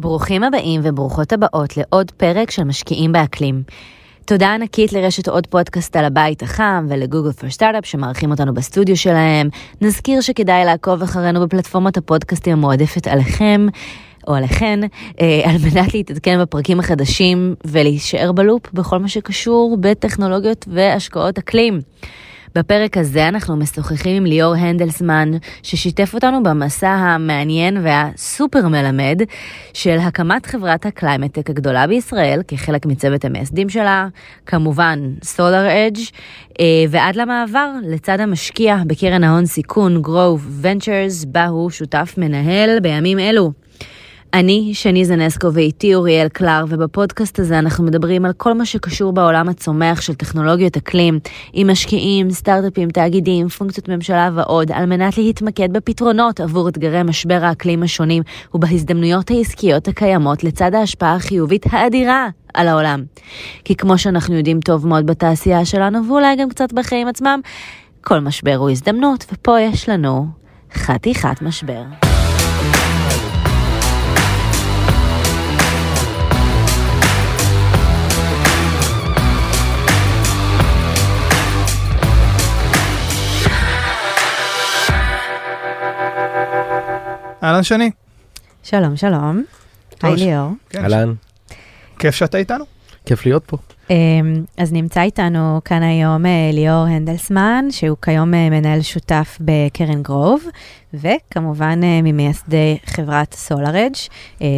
ברוכים הבאים וברוכות הבאות לעוד פרק של משקיעים באקלים. תודה ענקית לרשת עוד פודקאסט על הבית החם ולגוגל פור סטארט-אפ שמארחים אותנו בסטודיו שלהם. נזכיר שכדאי לעקוב אחרינו בפלטפורמת הפודקאסטים המועדפת עליכם. או עליכן, אה, על מנת להתעדכן בפרקים החדשים ולהישאר בלופ בכל מה שקשור בטכנולוגיות והשקעות אקלים. בפרק הזה אנחנו משוחחים עם ליאור הנדלסמן, ששיתף אותנו במסע המעניין והסופר מלמד של הקמת חברת ה climate tech הגדולה בישראל, כחלק מצוות המייסדים שלה, כמובן SolarEdge, ועד למעבר לצד המשקיע בקרן ההון סיכון Grove Ventures, בה הוא שותף מנהל בימים אלו. אני שני זנסקו ואיתי אוריאל קלר, ובפודקאסט הזה אנחנו מדברים על כל מה שקשור בעולם הצומח של טכנולוגיות אקלים, עם משקיעים, סטארט-אפים, תאגידים, פונקציות ממשלה ועוד, על מנת להתמקד בפתרונות עבור אתגרי משבר האקלים השונים ובהזדמנויות העסקיות הקיימות לצד ההשפעה החיובית האדירה על העולם. כי כמו שאנחנו יודעים טוב מאוד בתעשייה שלנו, ואולי גם קצת בחיים עצמם, כל משבר הוא הזדמנות, ופה יש לנו חתיכת משבר. אהלן שני. שלום, שלום. היי ליאור. כן, אהלן. כיף שאתה איתנו. כיף להיות פה. אמ, אז נמצא איתנו כאן היום אה, ליאור הנדלסמן, שהוא כיום אה, מנהל שותף בקרן גרוב, וכמובן אה, ממייסדי חברת סולארג',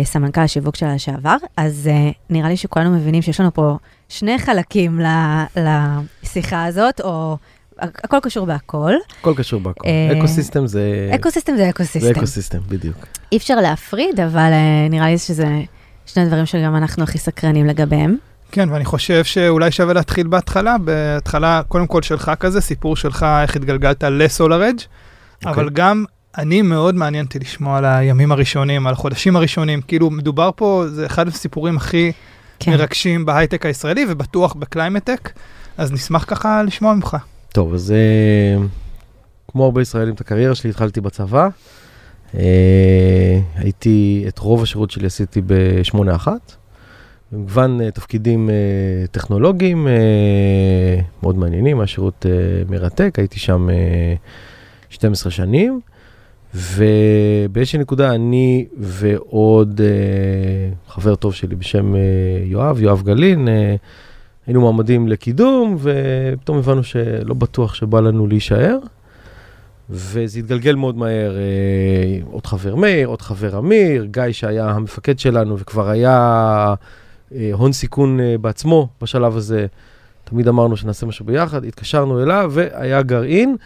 סמנכ"ל השיווק שלה לשעבר. אז נראה לי שכולנו מבינים שיש לנו פה שני חלקים לשיחה הזאת, או הכל קשור בהכל. הכל קשור בהכל. אה, אקוסיסטם זה... אקוסיסטם זה אקוסיסטם. זה אקוסיסטם, בדיוק. אי אפשר להפריד, אבל אה, נראה לי שזה שני דברים שגם אנחנו הכי סקרנים לגביהם. כן, ואני חושב שאולי שווה להתחיל בהתחלה, בהתחלה, קודם כל שלך כזה, סיפור שלך, איך התגלגלת לסולר אדג', okay. אבל גם אני מאוד מעניין אותי לשמוע על הימים הראשונים, על החודשים הראשונים, כאילו מדובר פה, זה אחד הסיפורים הכי כן. מרגשים בהייטק הישראלי, ובטוח בקליימטק, אז נשמח ככה לשמוע ממך. טוב, אז uh, כמו הרבה ישראלים, את הקריירה שלי התחלתי בצבא. Uh, הייתי, את רוב השירות שלי עשיתי ב-81. במגוון uh, תפקידים טכנולוגיים מאוד מעניינים, היה שירות uh, מרתק, הייתי שם uh, 12 שנים. ובאיזושהי נקודה אני ועוד חבר טוב שלי בשם יואב, יואב גלין, היינו מועמדים לקידום, ופתאום הבנו שלא בטוח שבא לנו להישאר. וזה התגלגל מאוד מהר, אה, עוד חבר מאיר, עוד חבר אמיר, גיא שהיה המפקד שלנו וכבר היה אה, הון סיכון אה, בעצמו בשלב הזה. תמיד אמרנו שנעשה משהו ביחד, התקשרנו אליו והיה גרעין.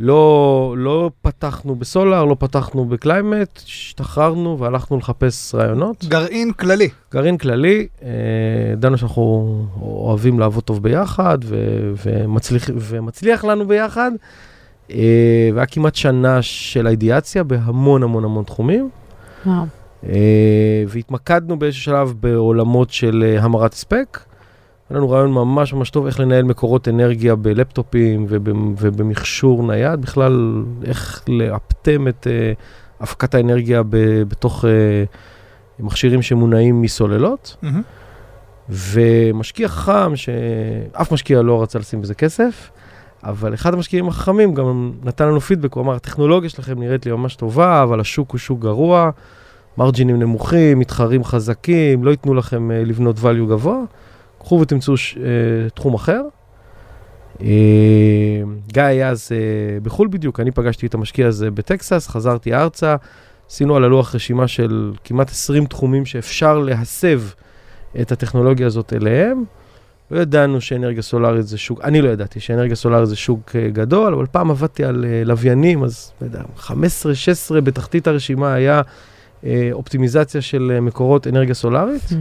לא, לא פתחנו בסולאר, לא פתחנו בקליימט, השתחררנו והלכנו לחפש רעיונות. גרעין כללי. גרעין כללי, אה, ידענו שאנחנו אוהבים לעבוד טוב ביחד ו- ומצליח, ומצליח לנו ביחד. אה, והיה כמעט שנה של האידיאציה בהמון המון המון תחומים. וואו. אה, והתמקדנו באיזשהו שלב בעולמות של המרת הספק. היה לנו רעיון ממש ממש טוב איך לנהל מקורות אנרגיה בלפטופים ובמכשור נייד, בכלל איך לאפטם את uh, הפקת האנרגיה ב, בתוך uh, מכשירים שמונעים מסוללות. Mm-hmm. ומשקיע חכם, שאף משקיע לא רצה לשים בזה כסף, אבל אחד המשקיעים החכמים גם נתן לנו פידבק, הוא אמר, הטכנולוגיה שלכם נראית לי ממש טובה, אבל השוק הוא שוק גרוע, מרג'ינים נמוכים, מתחרים חזקים, לא ייתנו לכם uh, לבנות value גבוה. קחו ותמצאו ש, uh, תחום אחר. Uh, גיא היה אז uh, בחו"ל בדיוק, אני פגשתי את המשקיע הזה בטקסס, חזרתי ארצה, עשינו על הלוח רשימה של כמעט 20 תחומים שאפשר להסב את הטכנולוגיה הזאת אליהם. לא ידענו שאנרגיה סולארית זה שוק, אני לא ידעתי שאנרגיה סולארית זה שוק גדול, אבל פעם עבדתי על לוויינים, אז לא יודע, 15-16 בתחתית הרשימה היה אופטימיזציה של מקורות אנרגיה סולארית. Mm.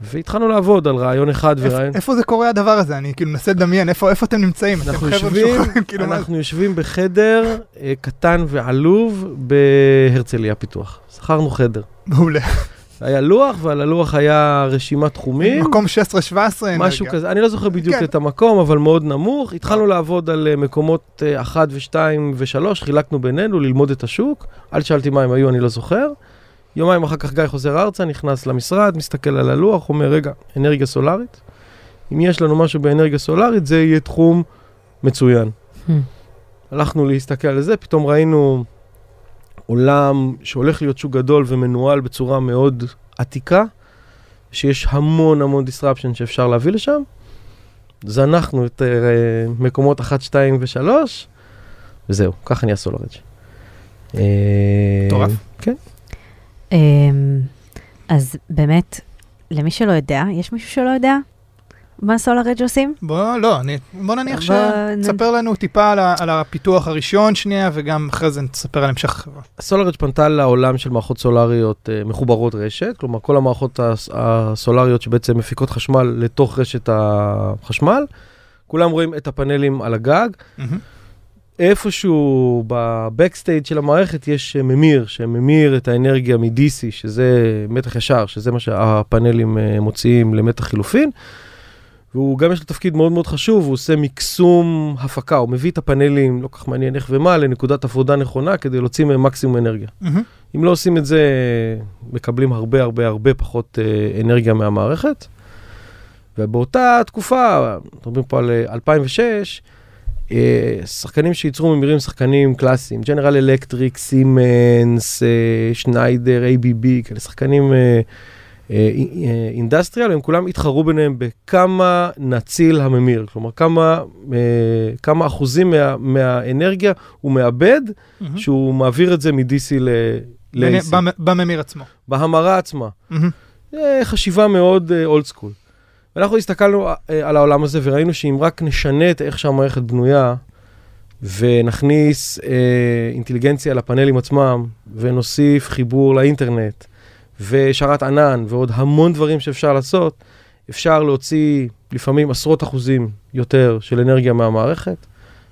והתחלנו לעבוד על רעיון אחד ורעיון... איפה זה קורה הדבר הזה? אני כאילו מנסה לדמיין, איפה אתם נמצאים? אנחנו יושבים, כאילו אנחנו יושבים בחדר אה, קטן ועלוב בהרצליה פיתוח. שכרנו חדר. מעולה. היה לוח, ועל הלוח היה רשימת תחומים. מקום 16-17 אנרגיה. משהו כזה, אני לא זוכר בדיוק כן. את המקום, אבל מאוד נמוך. התחלנו לעבוד על אה, מקומות 1 ו-2 ו-3, חילקנו בינינו ללמוד את השוק. אל תשאלתי מה הם היו, אני לא זוכר. יומיים אחר כך גיא חוזר ארצה, נכנס למשרד, מסתכל על הלוח, אומר, רגע, אנרגיה סולארית? אם יש לנו משהו באנרגיה סולארית, זה יהיה תחום מצוין. Hmm. הלכנו להסתכל על זה, פתאום ראינו עולם שהולך להיות שוק גדול ומנוהל בצורה מאוד עתיקה, שיש המון המון disruption שאפשר להביא לשם. זנחנו את uh, מקומות 1, 2 ו-3, וזהו, ככה נהיה סולארג'. מטורף. כן. אמ, אז באמת, למי שלא יודע, יש מישהו שלא יודע מה סולארג' עושים? בוא, לא, אני, בוא נניח בוא נ- שתספר לנו טיפה על, ה, על הפיתוח הראשון שנייה, וגם אחרי זה תספר על המשך החברה. סולארג' פנתה לעולם של מערכות סולריות uh, מחוברות רשת, כלומר כל המערכות הס- הסולריות שבעצם מפיקות חשמל לתוך רשת החשמל, כולם רואים את הפאנלים על הגג. מהמם. איפשהו בבקסטייג' של המערכת יש אה, ממיר, שממיר את האנרגיה מ-DC, שזה מתח ישר, שזה מה שהפאנלים אה, מוציאים למתח חילופין. והוא גם יש לו תפקיד מאוד מאוד חשוב, הוא עושה מקסום הפקה, הוא מביא את הפאנלים, לא כך מעניין איך ומה, לנקודת עבודה נכונה כדי להוציא מהם מקסימום אנרגיה. מהמם. אם לא עושים את זה, מקבלים הרבה הרבה הרבה פחות אה, אנרגיה מהמערכת. ובאותה תקופה, מדברים פה על אה, 2006, אה, שחקנים שייצרו ממירים שחקנים קלאסיים, ג'נרל אלקטריק, סימנס, אה, שניידר, ABB, כאלה שחקנים אה, אה, אה, אינדסטריאל, הם כולם התחרו ביניהם בכמה נציל הממיר, כלומר כמה, אה, כמה אחוזים מה, מהאנרגיה הוא מאבד, מהמם. שהוא מעביר את זה מ-DC ל-AC, במ- בממיר עצמו. בהמרה עצמה. אה, חשיבה מאוד אולד סקול. ואנחנו הסתכלנו אה, על העולם הזה וראינו שאם רק נשנה את איך שהמערכת בנויה, ונכניס אה, אינטליגנציה לפאנלים עצמם, ונוסיף חיבור לאינטרנט, ושרת ענן, ועוד המון דברים שאפשר לעשות, אפשר להוציא לפעמים עשרות אחוזים יותר של אנרגיה מהמערכת.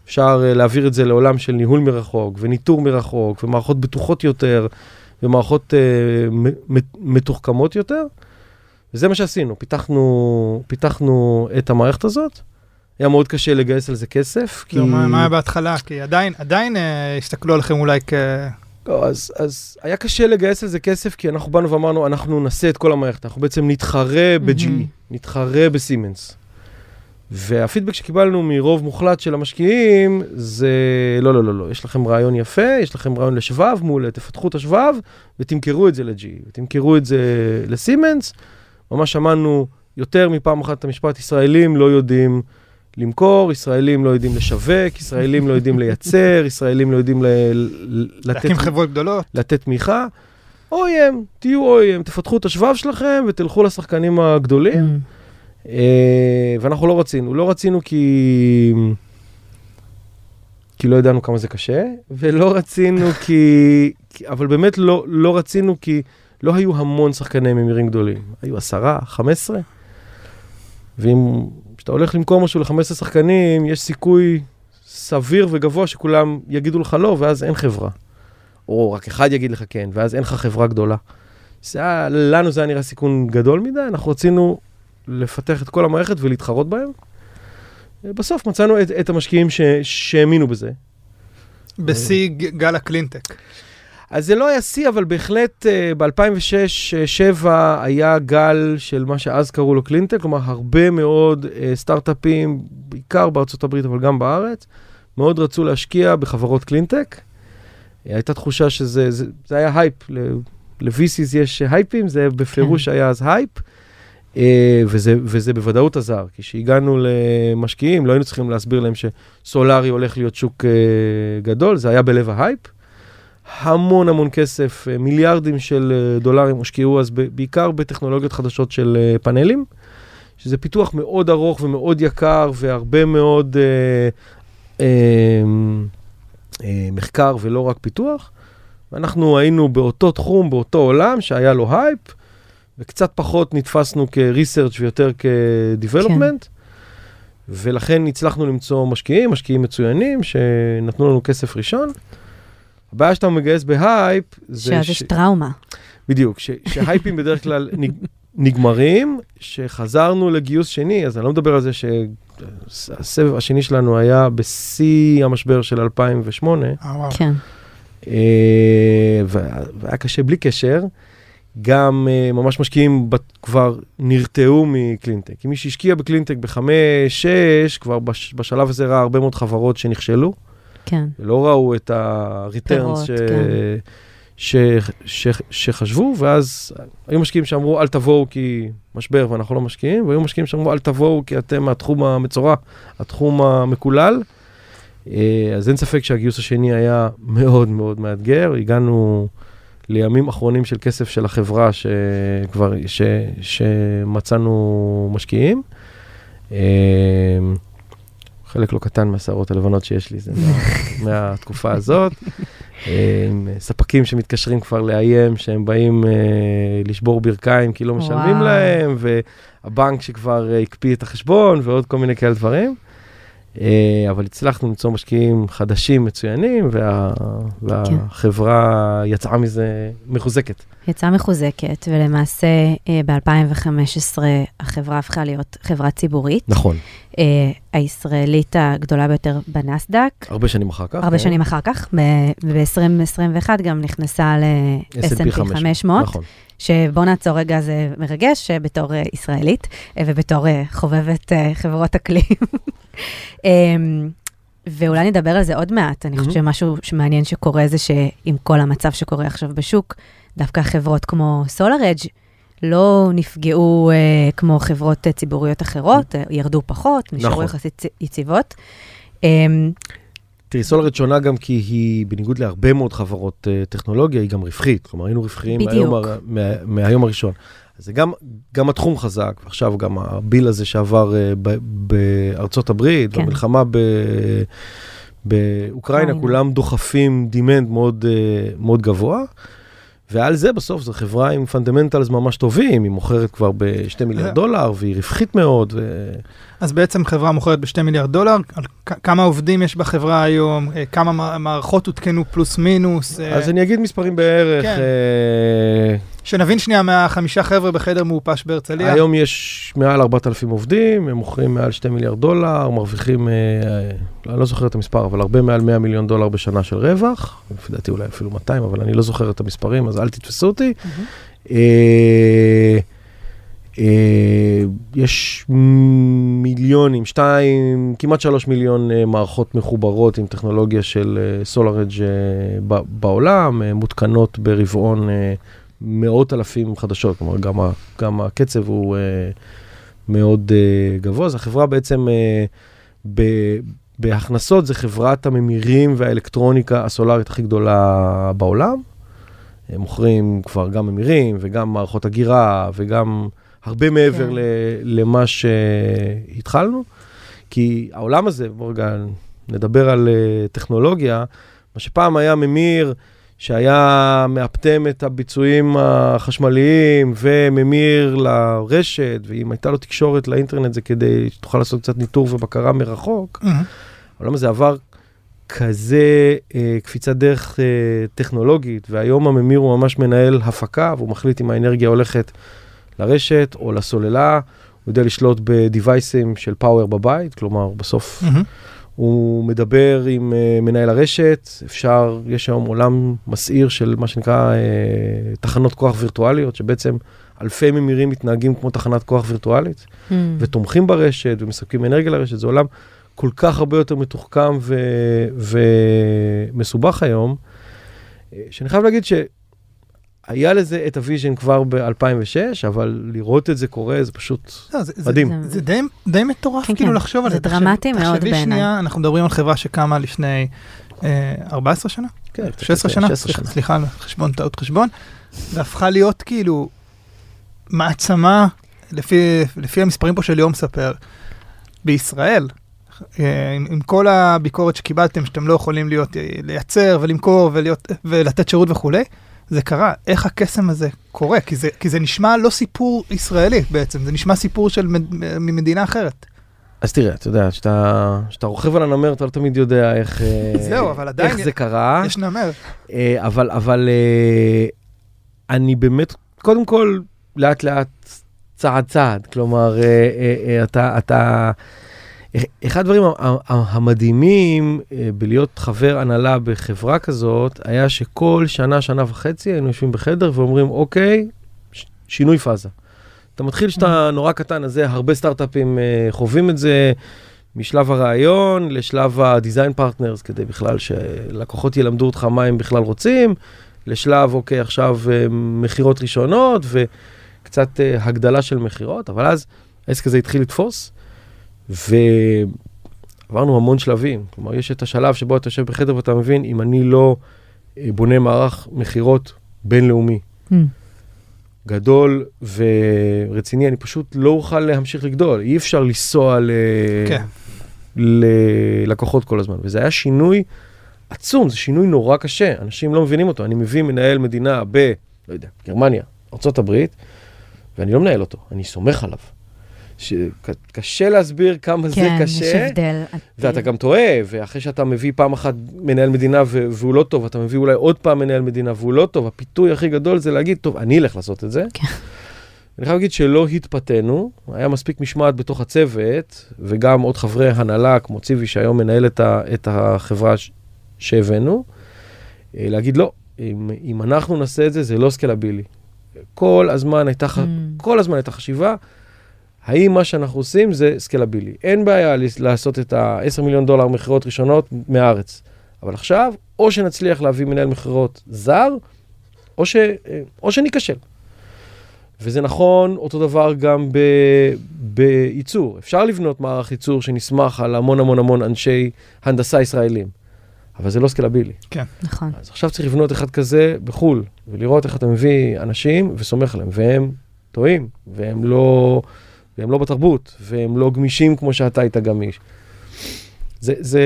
אפשר אה, להעביר את זה לעולם של ניהול מרחוק, וניטור מרחוק, ומערכות בטוחות יותר, ומערכות אה, מתוחכמות יותר. וזה מה שעשינו, פיתחנו, פיתחנו את המערכת הזאת. היה מאוד קשה לגייס על זה כסף, כי... זהו, מה מה היה בהתחלה? כי עדיין, עדיין אה, הסתכלו עליכם אולי כ... לא, אז, אז היה קשה לגייס על זה כסף, כי אנחנו באנו ואמרנו, אנחנו נעשה את כל המערכת, אנחנו בעצם נתחרה ב-GE, מהמם. נתחרה בסימנס. והפידבק שקיבלנו מרוב מוחלט של המשקיעים, זה לא, לא, לא, לא, יש לכם רעיון יפה, יש לכם רעיון לשבב, מעולה, תפתחו את השבב ותמכרו את זה ל-GE, ותמכרו את זה לסימנס. ממש שמענו יותר מפעם אחת את המשפט, ישראלים לא יודעים למכור, ישראלים לא יודעים לשווק, ישראלים לא יודעים לייצר, ישראלים לא יודעים ל- ל- לתת להקים חברות גדולות. לתת תמיכה. OEM, תהיו OEM, תפתחו את השבב שלכם ותלכו לשחקנים הגדולים. Mm. אה, ואנחנו לא רצינו, לא רצינו כי... כי לא ידענו כמה זה קשה, ולא רצינו כי... כי- אבל באמת לא, לא רצינו כי לא היו המון שחקני ממירים גדולים. היו עשרה, חמש עשרה. ואם כשאתה הולך למכור משהו ל-15 שחקנים, יש סיכוי סביר וגבוה שכולם יגידו לך לא, ואז אין חברה. או רק אחד יגיד לך כן, ואז אין לך חברה גדולה. זה היה, לנו זה היה נראה סיכון גדול מדי, אנחנו רצינו לפתח את כל המערכת ולהתחרות בהם. בסוף מצאנו את, את המשקיעים שהאמינו בזה. בשיא גל הקלינטק. אז זה לא היה שיא, אבל בהחלט uh, ב-2006-2007 היה גל של מה שאז קראו לו קלינטק, כלומר הרבה מאוד אה, סטארט-אפים, בעיקר בארצות הברית אבל גם בארץ, מאוד רצו להשקיע בחברות קלינטק. הייתה תחושה שזה זה, זה היה הייפ, ל-VCs יש הייפים, זה בפירוש כן. היה אז hype. אה, וזה, וזה בוודאות עזר, כי כשהגענו למשקיעים, לא היינו צריכים להסביר להם שסולארי הולך להיות שוק אה, גדול, זה היה בלב ההייפ. המון המון כסף, אה, מיליארדים של אה, דולרים הושקעו אז בעיקר בטכנולוגיות חדשות של אה, פאנלים, שזה פיתוח מאוד ארוך ומאוד יקר והרבה מאוד אה, אה, אה, מחקר ולא רק פיתוח. ואנחנו היינו באותו תחום, באותו עולם שהיה לו הייפ, וקצת פחות נתפסנו כ-research ויותר כ-development. ולכן הצלחנו למצוא משקיעים, משקיעים מצוינים, שנתנו לנו כסף ראשון. הבעיה שאתה מגייס בהייפ, זה שאז יש טראומה. בדיוק, ש- שהייפים בדרך כלל נג... נגמרים, שחזרנו לגיוס שני, אז אני לא מדבר על זה שהסבב השני שלנו היה בשיא המשבר של 2008, אה. כן. אה, וה- והיה קשה בלי קשר, גם אה, ממש משקיעים בת, כבר נרתעו מקלינטק. כי מי שהשקיע בקלינטק בחמש, שש, כבר בש, בשלב הזה ראה הרבה מאוד חברות שנכשלו. כן. ולא ראו את ה-returns ש... כן. ש... ש... שחשבו, ואז היו משקיעים שאמרו, אל תבואו כי משבר ואנחנו לא משקיעים, והיו משקיעים שאמרו, אל תבואו כי אתם מהתחום המצורע, התחום המקולל. אה, אז אין ספק שהגיוס השני היה מאוד מאוד מאתגר. הגענו לימים אחרונים של כסף של החברה שכבר, ש... שמצאנו משקיעים. אה, חלק לא קטן מהשערות הלבנות שיש לי, זה מה, מהתקופה הזאת. אה, עם ספקים שמתקשרים כבר לאיים שהם באים אה, לשבור ברכיים כי לא משלמים וואו. להם, והבנק שכבר אה, הקפיא את החשבון ועוד כל מיני כאלה דברים. אה, אבל הצלחנו למצוא משקיעים חדשים מצוינים, וה, והחברה יצאה מזה מחוזקת. יצאה מחוזקת, ולמעשה אה, ב-2015 החברה הפכה להיות חברה ציבורית, נכון, אה, הישראלית הגדולה ביותר בנסדק. הרבה שנים אחר כך. הרבה כן. שנים אחר כך, ב-2021 גם נכנסה ל-S&P 500, נכון. שבוא נעצור רגע, זה מרגש, בתור ישראלית ובתור חובבת חברות אקלים. אמ, ואולי נדבר על זה עוד מעט. אני חושבת. שמשהו שמעניין שקורה זה שעם כל המצב שקורה עכשיו בשוק, דווקא חברות כמו SolarEdge לא נפגעו אה, כמו חברות אה, ציבוריות אחרות, אה, ירדו פחות, נשארו נכון. יחסית יציבות. אמ, תראי, סולארית שונה גם כי היא, בניגוד להרבה מאוד חברות uh, טכנולוגיה, היא גם רווחית. כלומר, היינו רווחיים. מהיום, הר- מה, מהיום הראשון. אז זה גם, גם התחום חזק, ועכשיו גם הביל הזה שעבר uh, ב, בארצות הברית, כן. והמלחמה ב, באוקראינה, אוקראינה. כולם דוחפים דימנד מאוד, uh, מאוד גבוה. ועל זה בסוף זו חברה עם fundamentals ממש טובים, היא מוכרת כבר ב-2 מיליארד דולר, והיא רווחית מאוד. ו... אז בעצם חברה מוכרת ב-2 מיליארד דולר, כמה עובדים יש בחברה היום, אה, כמה מע- מערכות הותקנו פלוס מינוס, אה, אז אני אגיד מספרים בערך. כן. אה, שנבין שנייה מהחמישה חבר'ה בחדר מעופש בהרצליה. היום יש מעל 4,000 עובדים, הם מוכרים מעל 2 מיליארד דולר, מרוויחים, אני לא זוכר את המספר, אבל הרבה מעל 100 מיליון דולר בשנה של רווח, לפי דעתי אולי אפילו 200, אבל אני לא זוכר את המספרים, אז אל תתפסו אותי. מהמם. אה, יש מיליונים, שתיים, כמעט שלוש מיליון אה, מערכות מחוברות עם טכנולוגיה של סולארג' בעולם, אה, מותקנות ברבעון מאות אלפים חדשות, כלומר גם, ה, גם הקצב הוא מאוד גבוה, אז החברה בעצם ב, בהכנסות זה חברת הממירים והאלקטרוניקה הסולארית הכי גדולה בעולם. הם מוכרים כבר גם ממירים וגם מערכות הגירה וגם הרבה מעבר כן. ל, למה שהתחלנו. כי העולם הזה, בואו רגע נדבר על uh, טכנולוגיה, מה שפעם היה ממיר שהיה מאפטם את הביצועים החשמליים וממיר לרשת, ואם הייתה לו תקשורת לאינטרנט זה כדי שתוכל לעשות קצת ניטור ובקרה מרחוק. מהמם. העולם הזה עבר כזה אה, קפיצת דרך אה, טכנולוגית, והיום הממיר הוא ממש מנהל הפקה, והוא מחליט אם האנרגיה הולכת לרשת או לסוללה, הוא יודע לשלוט בדיווייסים של פאוור בבית, כלומר, בסוף מהמם. הוא מדבר עם uh, מנהל הרשת, אפשר, יש היום עולם מסעיר של מה שנקרא uh, תחנות כוח וירטואליות, שבעצם אלפי ממירים מתנהגים כמו תחנת כוח וירטואלית, Hmm. ותומכים ברשת ומספקים אנרגיה לרשת, זה עולם כל כך הרבה יותר מתוחכם ו- ומסובך היום, אה, שאני חייב להגיד שהיה לזה את ה vision כבר ב-2006, אבל לראות את זה קורה זה פשוט לא, זה- זה- מדהים. זה די- די מטורף כן, כאילו כן. לחשוב על זה זה. תחשב- דרמטי מאוד תחשבי בעיניי. שנייה, אנחנו מדברים על חברה שקמה לפני אה, 14 שנה? כן, 16 שנה? 16 סליחה, שנה. סליחה חשבון, טעות חשבון. והפכה להיות כאילו מעצמה, לפי, לפי המספרים פה של יום מספר, בישראל. אה, עם, עם כל הביקורת שקיבלתם, שאתם לא יכולים להיות, אה, לייצר ולמכור ולהיות, ולתת שירות וכולי, זה קרה. איך הקסם הזה קורה? כי זה, כי זה נשמע לא סיפור ישראלי בעצם, זה נשמע סיפור של מד, ממדינה אחרת. אז תראה, אתה יודע, כשאתה רוכב על הנמר, אתה לא תמיד יודע איך, אה, זהו, אבל עדיין איך זה קרה. יש נמר. אה, אבל, אבל אה, אני באמת, קודם כל, לאט לאט, צעד צעד. כלומר, אתה, אתה, אחד הדברים המדהימים אה, בלהיות חבר הנהלה בחברה כזאת, היה שכל שנה, שנה וחצי היינו יושבים בחדר ואומרים, אוקיי, שינוי פאזה. אתה מתחיל שאתה נורא קטן, אז הרבה סטארט-אפים אה, חווים את זה, משלב הרעיון לשלב ה-design partners, כדי בכלל שלקוחות ילמדו אותך מה הם בכלל רוצים, לשלב, אוקיי, עכשיו אה, מכירות ראשונות וקצת הגדלה של מכירות, אבל אז העסק הזה התחיל לתפוס, ועברנו המון שלבים. כלומר, יש את השלב שבו אתה יושב בחדר ואתה מבין, אם אני לא אה, בונה מערך מכירות בינלאומי, Mm. גדול ורציני, אני פשוט לא אוכל להמשיך לגדול. אי אפשר לנסוע ל... כן. ללקוחות כל הזמן. וזה היה שינוי עצום, זה שינוי נורא קשה, אנשים לא מבינים אותו. אני מביא מנהל מדינה ב... לא יודע, גרמניה, ארה"ב, ואני לא מנהל אותו, אני סומך עליו. ש... קשה להסביר כמה זה כן, קשה. יש הבדל. ואתה גם טועה, ואחרי שאתה מביא פעם אחת מנהל מדינה והוא לא טוב, אתה מביא אולי עוד פעם מנהל מדינה והוא לא טוב, הפיתוי הכי גדול זה להגיד, טוב, אני אלך לעשות את זה. כן. אני חייב להגיד שלא התפתינו, היה מספיק משמעת בתוך הצוות, וגם עוד חברי הנהלה, כמו ציבי, שהיום מנהל את, ה- את החברה ש- שהבאנו, אה, להגיד, לא, אם, אם אנחנו נעשה את זה, זה לא סקלבילי. כל הזמן הייתה, Mm. כל הזמן הייתה חשיבה, האם מה שאנחנו עושים זה סקלבילי. אין בעיה לעשות את ה-10 מיליון דולר מכירות ראשונות מהארץ. אבל עכשיו, או שנצליח להביא מנהל מכירות זר, או, ש, או שניכשל. וזה נכון, אותו דבר גם ב, בייצור. אפשר לבנות מערך ייצור שנסמך על המון המון המון אנשי הנדסה ישראלים, אבל זה לא סקלבילי. נכון. אז עכשיו צריך לבנות אחד כזה בחו"ל, ולראות איך אתה מביא אנשים וסומך עליהם, והם טועים, והם לא, והם לא בתרבות, והם לא גמישים כמו שאתה היית גמיש. זה, זה,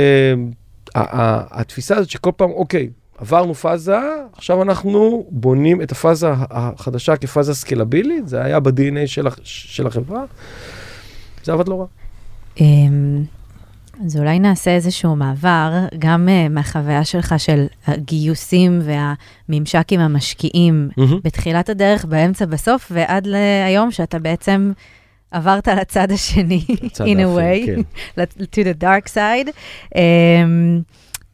ה- ה- התפיסה הזאת שכל פעם, אוקיי, עברנו פאזה, עכשיו אנחנו בונים את הפאזה החדשה כפאזה סקלבילית, זה היה ב-DNA של, של החברה, זה עבד לא רע. אמ, אז אולי נעשה איזשהו מעבר, גם אה, מהחוויה שלך של הגיוסים והממשק עם המשקיעים בתחילת הדרך, באמצע, בסוף, ועד להיום שאתה בעצם עברת לצד השני, in a way, כן. to the dark side. Um,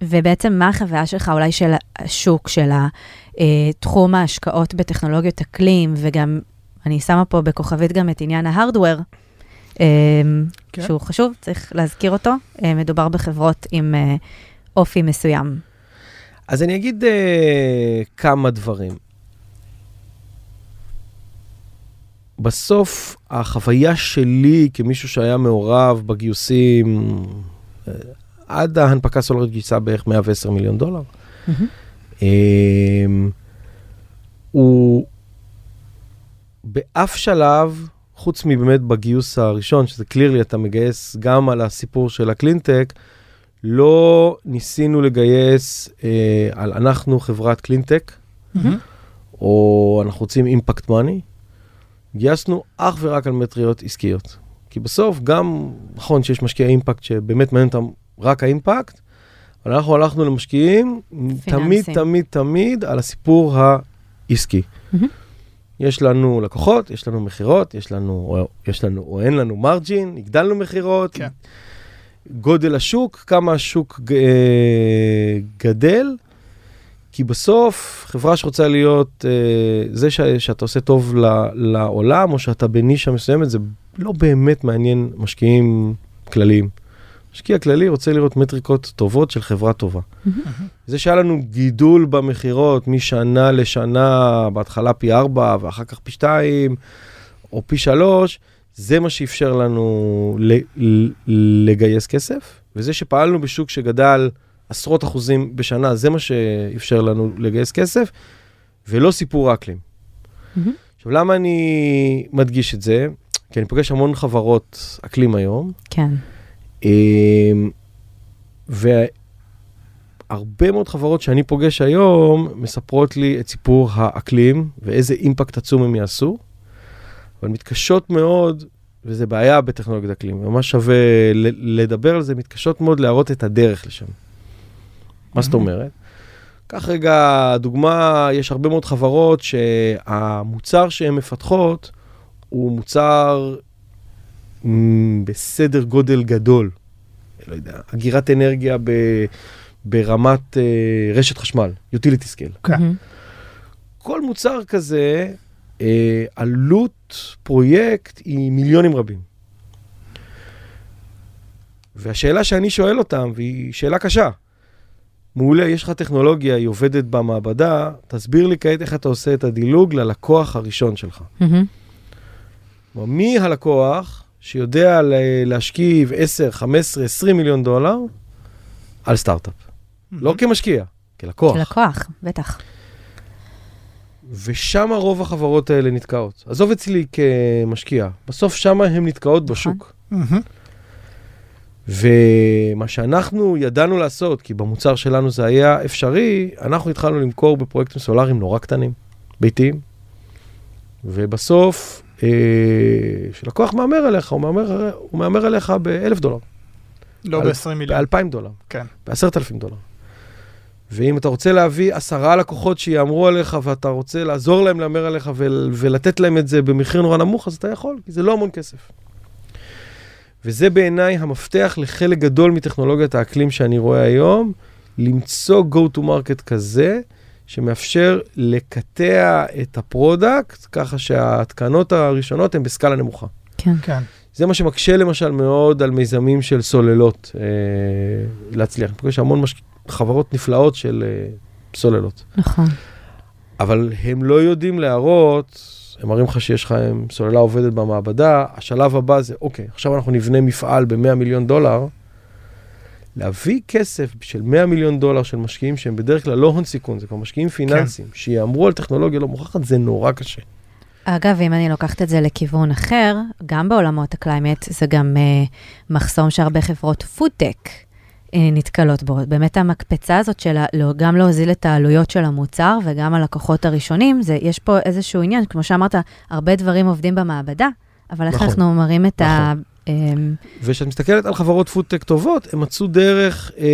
ובעצם מה החוויה שלך אולי של השוק, של אה, תחום ההשקעות בטכנולוגיות אקלים, וגם, אני שמה פה בכוכבית גם את עניין ההארדוור, אה, כן. שהוא חשוב, צריך להזכיר אותו. אה, מדובר בחברות עם אה, אופי מסוים. אז אני אגיד אה, כמה דברים. בסוף, החוויה שלי כמישהו שהיה מעורב בגיוסים, אה, עד ההנפקה סולרית גייסה בערך 110 מיליון דולר. אה, הוא באף שלב, חוץ מבאמת בגיוס הראשון, שזה clearly, אתה מגייס גם על הסיפור של הקלינטק, לא ניסינו לגייס אה, על אנחנו חברת קלינטק, מהמם. או אנחנו רוצים impact money, גייסנו אך ורק על מטריקות עסקיות. כי בסוף גם, נכון שיש משקיעי impact שבאמת מעניין אותם רק האימפקט, אבל אנחנו הלכנו למשקיעים תמיד, תמיד, תמיד על הסיפור העסקי. יש לנו לקוחות, יש לנו מכירות, יש לנו, או, יש לנו או אין לנו מרג'ין, הגדלנו מכירות, כן. גודל השוק, כמה השוק אה, גדל, כי בסוף חברה שרוצה להיות, אה, זה ש, שאתה עושה טוב ל, לעולם, או שאתה בנישה מסוימת, זה לא באמת מעניין משקיעים כלליים. משקיע כללי רוצה לראות מטריקות טובות של חברה טובה. זה שהיה לנו גידול במכירות משנה לשנה, בהתחלה פי 4 ואחר כך פי 2 או פי 3, זה מה שאפשר לנו לגייס כסף, וזה שפעלנו בשוק שגדל עשרות אחוזים בשנה, זה מה שאפשר לנו לגייס כסף, ולא סיפור האקלים. מהמם. עכשיו, למה אני מדגיש את זה? כי אני פוגש המון חברות אקלים היום, כן. אמ, והרבה מאוד חברות שאני פוגש היום מספרות לי את סיפור האקלים ואיזה אימפקט עצום הם יעשו, אבל מתקשות מאוד, וזה בעיה בטכנולוגיית אקלים, ממש שווה לדבר על זה, מתקשות מאוד להראות את הדרך לשם. מה זאת אומרת? קח רגע דוגמה, יש הרבה מאוד חברות שהמוצר שהן מפתחות הוא מוצר בסדר גודל גדול. לא יודע, אגירת אנרגיה ב, ברמת uh, רשת חשמל, utility scale. כן. כל מוצר כזה אה, עלות פרויקט היא מיליונים רבים. והשאלה שאני שואל אותם, והיא שאלה קשה, מעולה, יש לך טכנולוגיה, היא עובדת במעבדה, תסביר לי כעת איך אתה עושה את הדילוג ללקוח הראשון שלך. כלומר, מי הלקוח שיודע להשכיב 10, 15, 20 מיליון דולר על סטארט-אפ? לא כמשקיע, כלקוח. כלקוח, בטח. ושם רוב החברות האלה נתקעות. עזוב אצלי כמשקיע, בסוף שם הן נתקעות בשוק. מהמם. ומה שאנחנו ידענו לעשות, כי במוצר שלנו זה היה אפשרי, אנחנו התחלנו למכור בפרויקטים סולאריים נורא קטנים, ביתיים, ובסוף, אה, כשלקוח מהמר עליך, הוא מהמר, הוא מהמר עליך ב-1,000 דולר, לא על- ב-20 מיליון. ב-2,000 דולר, כן. ב-10,000 דולר. ואם אתה רוצה להביא עשרה לקוחות שיאמרו עליך ואתה רוצה לעזור להם להמר עליך ול- ולתת להם את זה במחיר נורא נמוך, אז אתה יכול, כי זה לא המון כסף. וזה בעיניי המפתח לחלק גדול מטכנולוגיית האקלים שאני רואה היום, למצוא go to market כזה, שמאפשר לקטע את ה product, ככה שההתקנות הראשונות הן בסקאלה נמוכה. כן. כן. זה מה שמקשה למשל מאוד על מיזמים של סוללות אה, להצליח. אני פוגש המון מש... חברות נפלאות של אה, סוללות, נכון. אבל הם לא יודעים להראות, הם מראים לך שיש לך סוללה עובדת במעבדה, השלב הבא זה, אוקיי, עכשיו אנחנו נבנה מפעל ב-100 מיליון דולר, להביא כסף של 100 מיליון דולר של משקיעים שהם בדרך כלל לא הון סיכון, זה כבר משקיעים פיננסיים, כן. שיהמרו על טכנולוגיה לא מוכחת, זה נורא קשה. אגב, אם אני לוקחת את זה לכיוון אחר, גם בעולמות ה climate, זה גם אה, מחסום שהרבה חברות פודטק נתקלות בו. באמת המקפצה הזאת של לא, גם להוזיל את העלויות של המוצר וגם הלקוחות הראשונים, זה, יש פה איזשהו עניין, כמו שאמרת, הרבה דברים עובדים במעבדה, אבל איך נכון. אנחנו מראים את ה... אמ, וכשאת מסתכלת על חברות פודטק טובות, הם מצאו דרך אה,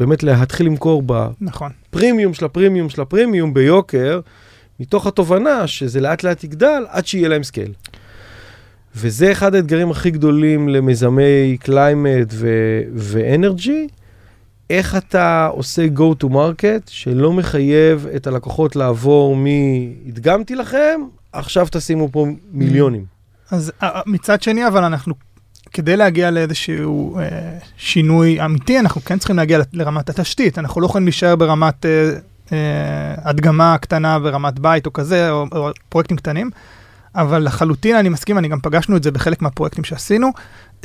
באמת להתחיל למכור נכון. בפרימיום של הפרימיום של הפרימיום ביוקר, מתוך התובנה שזה לאט לאט יגדל עד שיהיה להם scale. וזה אחד האתגרים הכי גדולים למיזמי climate ו energy, איך אתה עושה go to market שלא מחייב את הלקוחות לעבור מ-הדגמתי לכם, עכשיו תשימו פה מיליונים. אז אה, מצד שני, אבל אנחנו, כדי להגיע לאיזשהו אה, שינוי אמיתי, אנחנו כן צריכים להגיע לרמת התשתית. אנחנו לא יכולים להישאר ברמת אה, אה, הדגמה קטנה ברמת בית או כזה, או, או פרויקטים קטנים. אבל לחלוטין אני מסכים, אני גם פגשנו את זה בחלק מהפרויקטים שעשינו,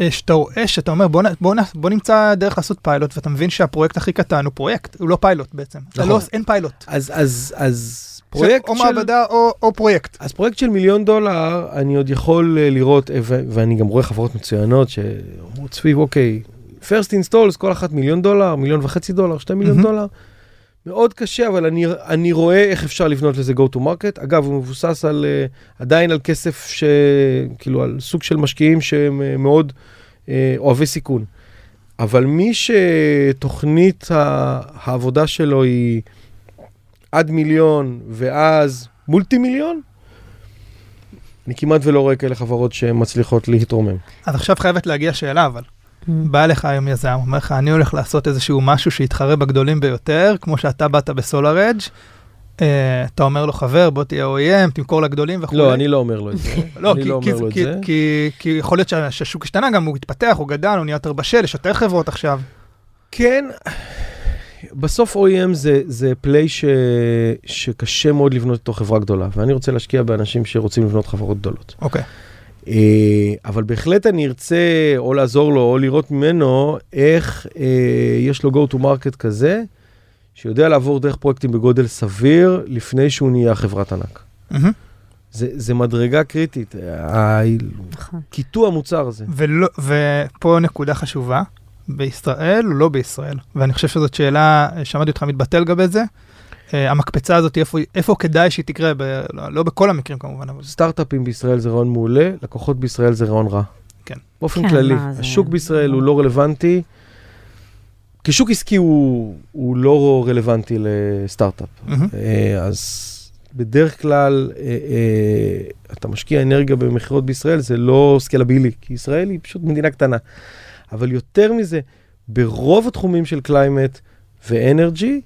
אה, שאתה רואה, שאתה אומר בוא, בוא, בוא נמצא דרך לעשות פיילוט, ואתה מבין שהפרויקט הכי קטן הוא פרויקט, הוא לא פיילוט בעצם. אתה נכון. לא, אין פיילוט. אז, אז, אז פרויקט פרויקט או של... מעבדה או, או פרויקט. אז פרויקט של מיליון דולר, אני עוד יכול אה, לראות, אה, ו- ואני גם רואה חברות מצוינות שאומרות סביב, אוקיי, first installs, כל אחת מיליון דולר, מיליון וחצי דולר, שתי מיליון מהמם. דולר. מאוד קשה, אבל אני, אני רואה איך אפשר לבנות לזה go to market. אגב, הוא מבוסס על, uh, עדיין על כסף, ש... כאילו, על סוג של משקיעים שהם uh, מאוד uh, אוהבי סיכון. אבל מי שתוכנית העבודה שלו היא עד מיליון ואז מולטי מיליון, אני כמעט ולא רואה כאלה חברות שמצליחות להתרומם. אז עכשיו חייבת להגיע שאלה, אבל. בא לך היום יזם, אומר לך, אני הולך לעשות איזשהו משהו שיתחרה בגדולים ביותר, כמו שאתה באת בסולר אדג', אה, אתה אומר לו, חבר, בוא תהיה OEM, תמכור לגדולים וכו'. לא, אני לא אומר לו את זה. לא, אני כי, לא כי, כי, זה. כי, כי יכול להיות שה- שהשוק השתנה, גם הוא התפתח, הוא גדל, הוא נהיה יותר בשל, יש יותר חברות עכשיו. כן, בסוף OEM זה, זה פליי ש, שקשה מאוד לבנות איתו חברה גדולה, ואני רוצה להשקיע באנשים שרוצים לבנות חברות גדולות. אוקיי. אה, אבל בהחלט אני ארצה או לעזור לו או לראות ממנו איך אה, יש לו go to market כזה, שיודע לעבור דרך פרויקטים בגודל סביר לפני שהוא נהיה חברת ענק. זה, זה מדרגה קריטית, נכון. קיטוע המוצר הזה. ולא, ופה נקודה חשובה, בישראל או לא בישראל? ואני חושב שזאת שאלה, אה, שמעתי אותך מתבטא לגבי זה. אה, המקפצה הזאת, איפה, איפה כדאי שהיא תקרה, ב, לא, לא בכל המקרים כמובן, אבל סטארט-אפים בישראל זה רעיון מעולה, לקוחות בישראל זה רעיון רע. כן. באופן כן, כללי, מה, זה- השוק בישראל הוא לא רלוונטי. כשוק עסקי הוא, הוא לא רלוונטי לסטארט-אפ. אה, אז בדרך כלל אה, אה, אתה משקיע אנרגיה במכירות בישראל, זה לא scalable-י, כי ישראל היא פשוט מדינה קטנה. אבל יותר מזה, ברוב התחומים של climate ו energy,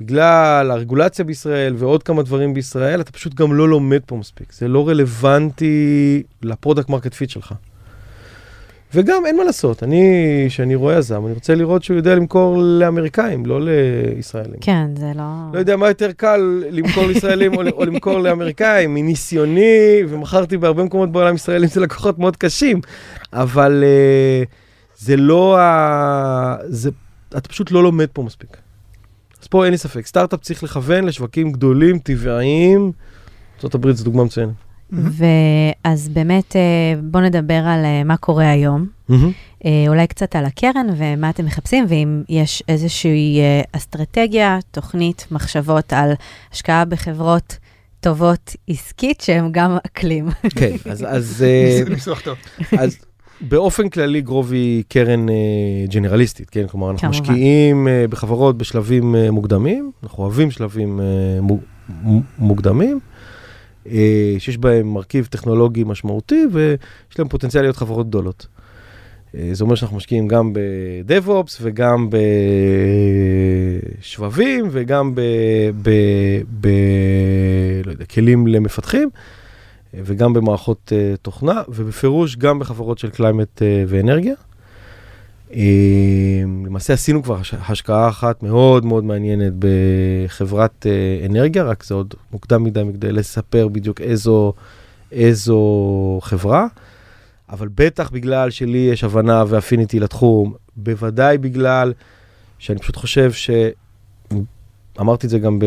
בגלל הרגולציה בישראל ועוד כמה דברים בישראל, אתה פשוט גם לא לומד פה מספיק. זה לא רלוונטי ל product market fit שלך. וגם אין מה לעשות, אני, כשאני רואה יזם, אני רוצה לראות שהוא יודע למכור לאמריקאים, לא לישראלים. כן, זה לא... לא יודע מה יותר קל למכור לישראלים או, או למכור לאמריקאים, מניסיוני, ומכרתי בהרבה מקומות בעולם ישראלים, זה לקוחות מאוד קשים, אבל uh, זה לא ה... זה, אתה פשוט לא לומד פה מספיק. אז פה אין לי ספק, סטארט-אפ צריך לכוון לשווקים גדולים, טבעיים, ארה"ב זו דוגמה מצוינת. ואז באמת, אה, בואו נדבר על אה, מה קורה היום. אה, אולי קצת על הקרן ומה אתם מחפשים, ואם יש איזושהי אסטרטגיה, תוכנית, מחשבות על השקעה בחברות טובות עסקית שהן גם אקלים. כן, אז... אז ניסוח טוב. באופן כללי גרוב היא קרן ג'נרליסטית, כן? כלומר, אנחנו כמובן. משקיעים בחברות בשלבים מוקדמים, אנחנו אוהבים שלבים מוקדמים. אה, שיש בהם מרכיב טכנולוגי משמעותי ויש להם פוטנציאל להיות חברות גדולות. אה, זה אומר שאנחנו משקיעים גם ב-DevOps וגם בשבבים וגם ב... ב, ב לא יודע, כלים למפתחים אה, וגם במערכות תוכנה ובפירוש גם בחברות של קליימט ואנרגיה. אמ, למעשה עשינו כבר השקעה אחת מאוד מאוד מעניינת בחברת אה, אנרגיה, רק זה עוד מוקדם מדי מכדי לספר בדיוק איזו, איזו חברה, אבל בטח בגלל שלי יש הבנה ו affinity לתחום, בוודאי בגלל שאני פשוט חושב ש... אמרתי את זה גם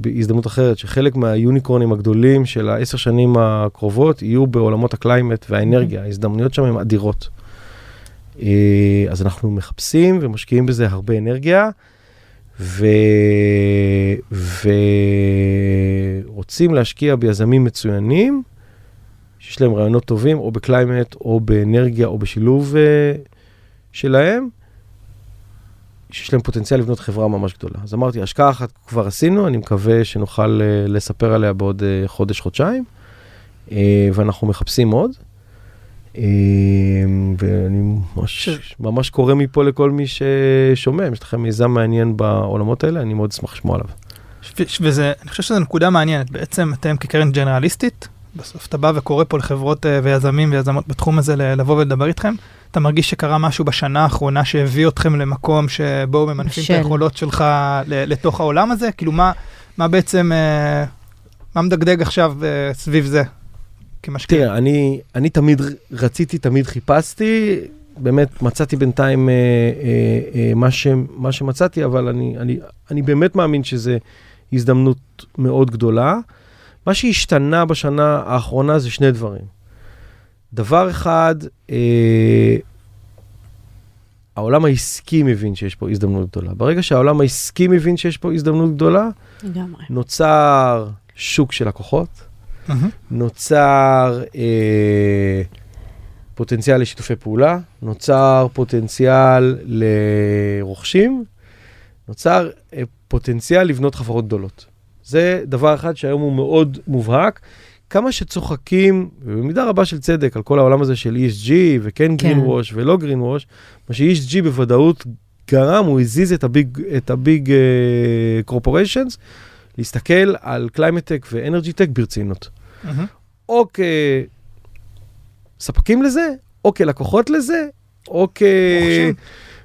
בהזדמנות אחרת, שחלק מה unicorns הגדולים של העשר שנים הקרובות יהיו בעולמות ה climate והאנרגיה, ההזדמנויות שם הן אדירות. אה, אז אנחנו מחפשים ומשקיעים בזה הרבה אנרגיה, ו... ורוצים להשקיע ביזמים מצוינים, שיש להם רעיונות טובים, או ב climate, או באנרגיה, או בשילוב uh, שלהם, שיש להם פוטנציאל לבנות חברה ממש גדולה. אז אמרתי, השקעה אחת כבר עשינו, אני מקווה שנוכל uh, לספר עליה בעוד uh, חודש-חודשיים, uh, ואנחנו מחפשים עוד. ואני ממש, ממש קורא מפה לכל מי ששומע, אם יש לכם מיזם מעניין בעולמות האלה, אני מאוד אשמח לשמוע עליו. וזה, אני חושב שזו נקודה מעניינת, בעצם אתם כקרן ג'נרליסטית, בסוף אתה בא וקורא פה לחברות אה, ויזמים ויזמות בתחום הזה לבוא ולדבר איתכם, אתה מרגיש שקרה משהו בשנה האחרונה שהביא אתכם למקום שבו ממנפים של... את היכולות שלך לתוך העולם הזה? כאילו מה, מה בעצם, אה, מה מדגדג עכשיו אה, סביב זה? כמשקיע? תראה, אני, אני תמיד רציתי, תמיד חיפשתי, באמת מצאתי בינתיים אה, אה, אה, מה, ש, מה שמצאתי, אבל אני, אני, אני באמת מאמין שזו הזדמנות מאוד גדולה. מה שהשתנה בשנה האחרונה זה שני דברים. דבר אחד, אה, העולם העסקי מבין שיש פה הזדמנות גדולה. ברגע שהעולם העסקי מבין שיש פה הזדמנות גדולה, נוצר שוק של לקוחות, mm-hmm. נוצר אה, פוטנציאל לשיתופי פעולה, נוצר פוטנציאל לרוכשים, נוצר אה, פוטנציאל לבנות חברות גדולות. זה דבר אחד שהיום הוא מאוד מובהק. כמה שצוחקים, ובמידה רבה של צדק, על כל העולם הזה של ESG, וכן כן. green wash ולא green wash, מה ש-ESG בוודאות גרם, הוא הזיז את ה big, את ה big uh, corporations, להסתכל על climate-tech ו energy-tech ברצינות. Mm-hmm. או כספקים לזה, או כלקוחות לזה, או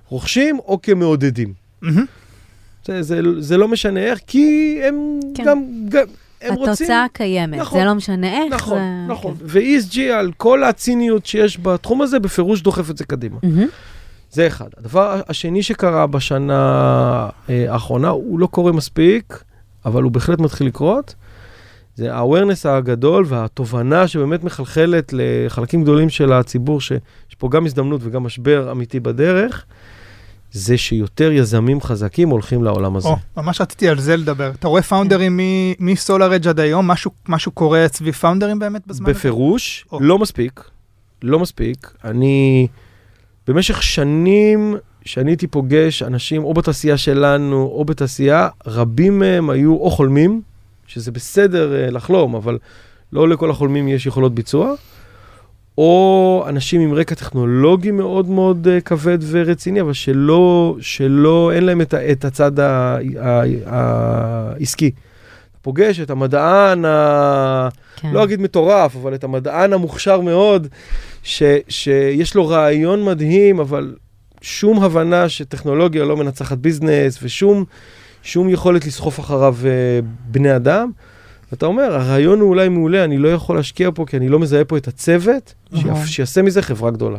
כרוכשים, או כמעודדים. Mm-hmm. זה, זה, זה לא משנה איך, כי הם כן. גם, גם הם התוצאה רוצים... התוצאה קיימת, נכון, זה לא משנה איך. נכון, זה... נכון. כן. ו-ESG על כל הציניות שיש בתחום הזה, בפירוש דוחף את זה קדימה. Mm-hmm. זה אחד. הדבר השני שקרה בשנה אה, האחרונה, הוא לא קורה מספיק, אבל הוא בהחלט מתחיל לקרות. זה ה-awareness הגדול והתובנה שבאמת מחלחלת לחלקים גדולים של הציבור, שיש פה גם הזדמנות וגם משבר אמיתי בדרך, זה שיותר יזמים חזקים הולכים לעולם הזה. או, ממש רציתי על זה לדבר. אתה רואה פאונדרים מסולארג' עד היום? משהו, משהו קורה סביב פאונדרים באמת בזמן הזה? בפירוש, לא מספיק. לא מספיק. אני במשך שנים שאני הייתי פוגש אנשים או בתעשייה שלנו או בתעשייה, רבים מהם היו או חולמים, שזה בסדר uh, לחלום, אבל לא לכל החולמים יש יכולות ביצוע, או אנשים עם רקע טכנולוגי מאוד מאוד uh, כבד ורציני, אבל שלא, שלא, אין להם את, את הצד העסקי. פוגש את המדען, ה... כן. לא אגיד מטורף, אבל את המדען המוכשר מאוד, ש, שיש לו רעיון מדהים, אבל שום הבנה שטכנולוגיה לא מנצחת ביזנס, ושום שום יכולת לסחוף אחריו uh, בני אדם. ואתה אומר, הרעיון הוא אולי מעולה, אני לא יכול להשקיע פה כי אני לא מזהה פה את הצוות, נכון. שיעשה מזה חברה גדולה.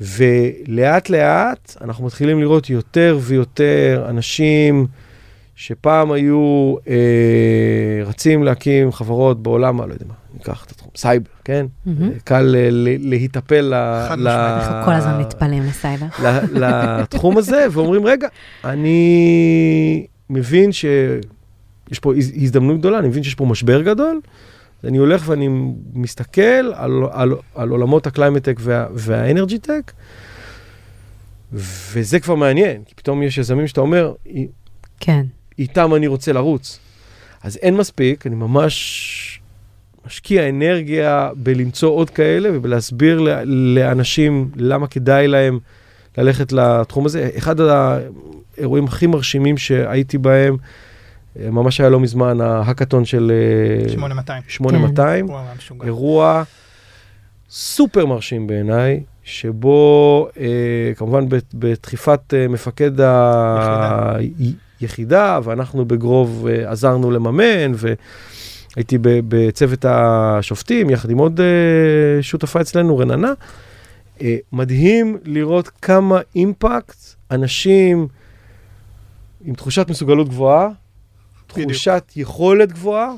ולאט לאט אנחנו מתחילים לראות יותר ויותר אנשים שפעם היו אה, רצים להקים חברות בעולם, לא יודע מה, ניקח את התחום, סייבר, כן? אה, קל אה, ל- להיטפל ל- חד ל- משמעית. אנחנו כל הזמן מתפלאים לסייבר. ל- לתחום הזה, ואומרים, רגע, אני מבין שיש פה הז- הזדמנות גדולה, אני מבין שיש פה משבר גדול, אני הולך ואני מסתכל על, על, על עולמות ה climate tech וה, וה energy tech, וזה כבר מעניין, כי פתאום יש יזמים שאתה אומר, "אי- כן. איתם אני רוצה לרוץ. אז אין מספיק, אני ממש משקיע אנרגיה בלמצוא עוד כאלה ובלהסביר לאנשים למה כדאי להם ללכת לתחום הזה. אחד האירועים הכי מרשימים שהייתי בהם, ממש היה לא מזמן, ההאקתון של אה, 8200. 8200. הוא היה משוגע. אירוע סופר מרשים בעיניי, שבו אה, כמובן בדחיפת אה, מפקד היחידה, ואנחנו בגרוב אה, עזרנו לממן, והייתי בצוות השופטים יחד עם עוד אה, שותפה אצלנו, רננה. אה, מדהים לראות כמה אימפקט אנשים עם תחושת מסוגלות גבוהה, בדיוק. תחושת יכולת גבוהה,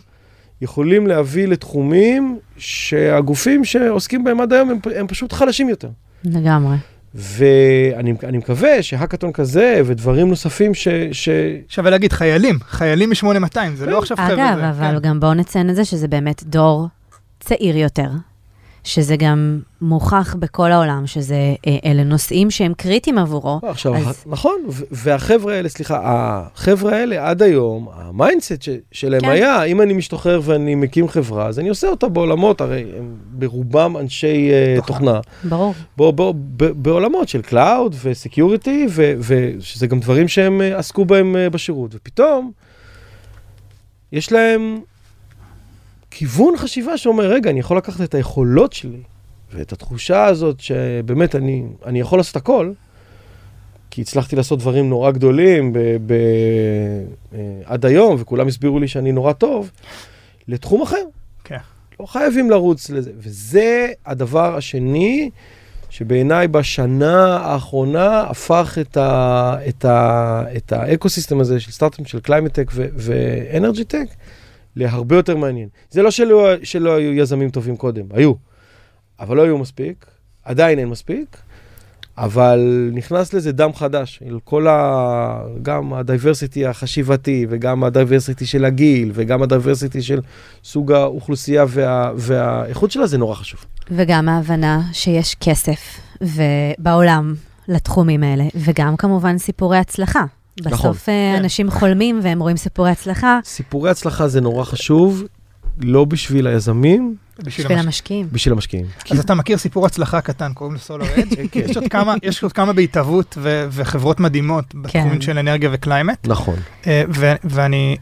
יכולים להביא לתחומים שהגופים שעוסקים בהם עד היום הם, הם פשוט חלשים יותר. לגמרי. ואני אני מקווה שהאקתון כזה ודברים נוספים ש... ש... שווה להגיד, חיילים, חיילים מ-8200, זה לא עכשיו חבר'ה. אגב, זה- אבל כן. גם בואו נציין את זה שזה באמת דור צעיר יותר, שזה גם מוכח בכל העולם, שזה, אה, אלה נושאים שהם קריטיים עבורו. לא, עכשיו, אז- נכון, והחבר'ה האלה, סליחה, החבר'ה האלה עד היום, ה mindset שלהם כן. היה, אם אני משתחרר ואני מקים חברה, אז אני עושה אותה בעולמות, הרי הם ברובם אנשי אה, תוכנה. תוכנה. ברור. בוא, בוא, ב- בעולמות של cloud ו security, ושזה גם דברים שהם אה, עסקו בהם אה, בשירות. ופתאום, יש להם כיוון חשיבה שאומר, רגע, אני יכול לקחת את היכולות שלי, ואת התחושה הזאת שבאמת אני, אני יכול לעשות הכל, כי הצלחתי לעשות דברים נורא גדולים ב, ב, אה, עד היום, וכולם הסבירו לי שאני נורא טוב, לתחום אחר. כן. לא חייבים לרוץ לזה. וזה הדבר השני, שבעיניי בשנה האחרונה הפך את, ה, את, ה, את ה ecosystem הזה של סטארט-אפים של climate tech ו energy tech להרבה יותר מעניין. זה לא שלא, שלא היו יזמים טובים קודם, היו, אבל לא היו מספיק, עדיין אין מספיק, אבל נכנס לזה דם חדש, אל כל ה... גם ה diversity החשיבתי, וגם ה diversity של הגיל, וגם ה diversity של סוג האוכלוסייה וה... והאיכות שלה, זה נורא חשוב. וגם ההבנה שיש כסף בעולם לתחומים האלה, וגם כמובן סיפורי הצלחה. נכון. בסוף כן. אנשים חולמים והם רואים סיפורי הצלחה סיפורי הצלחה זה נורא חשוב, לא בשביל היזמים, בשביל בשביל המש- המשקיעים. בשביל המשקיעים. אז אתה מכיר סיפור הצלחה קטן, קוראים לו סולר אדג', כן. יש עוד כמה, יש עוד כמה בהתהוות ו- וחברות מדהימות בתחומים כן. של אנרגיה ו climate, נכון. אה, ו- ואני,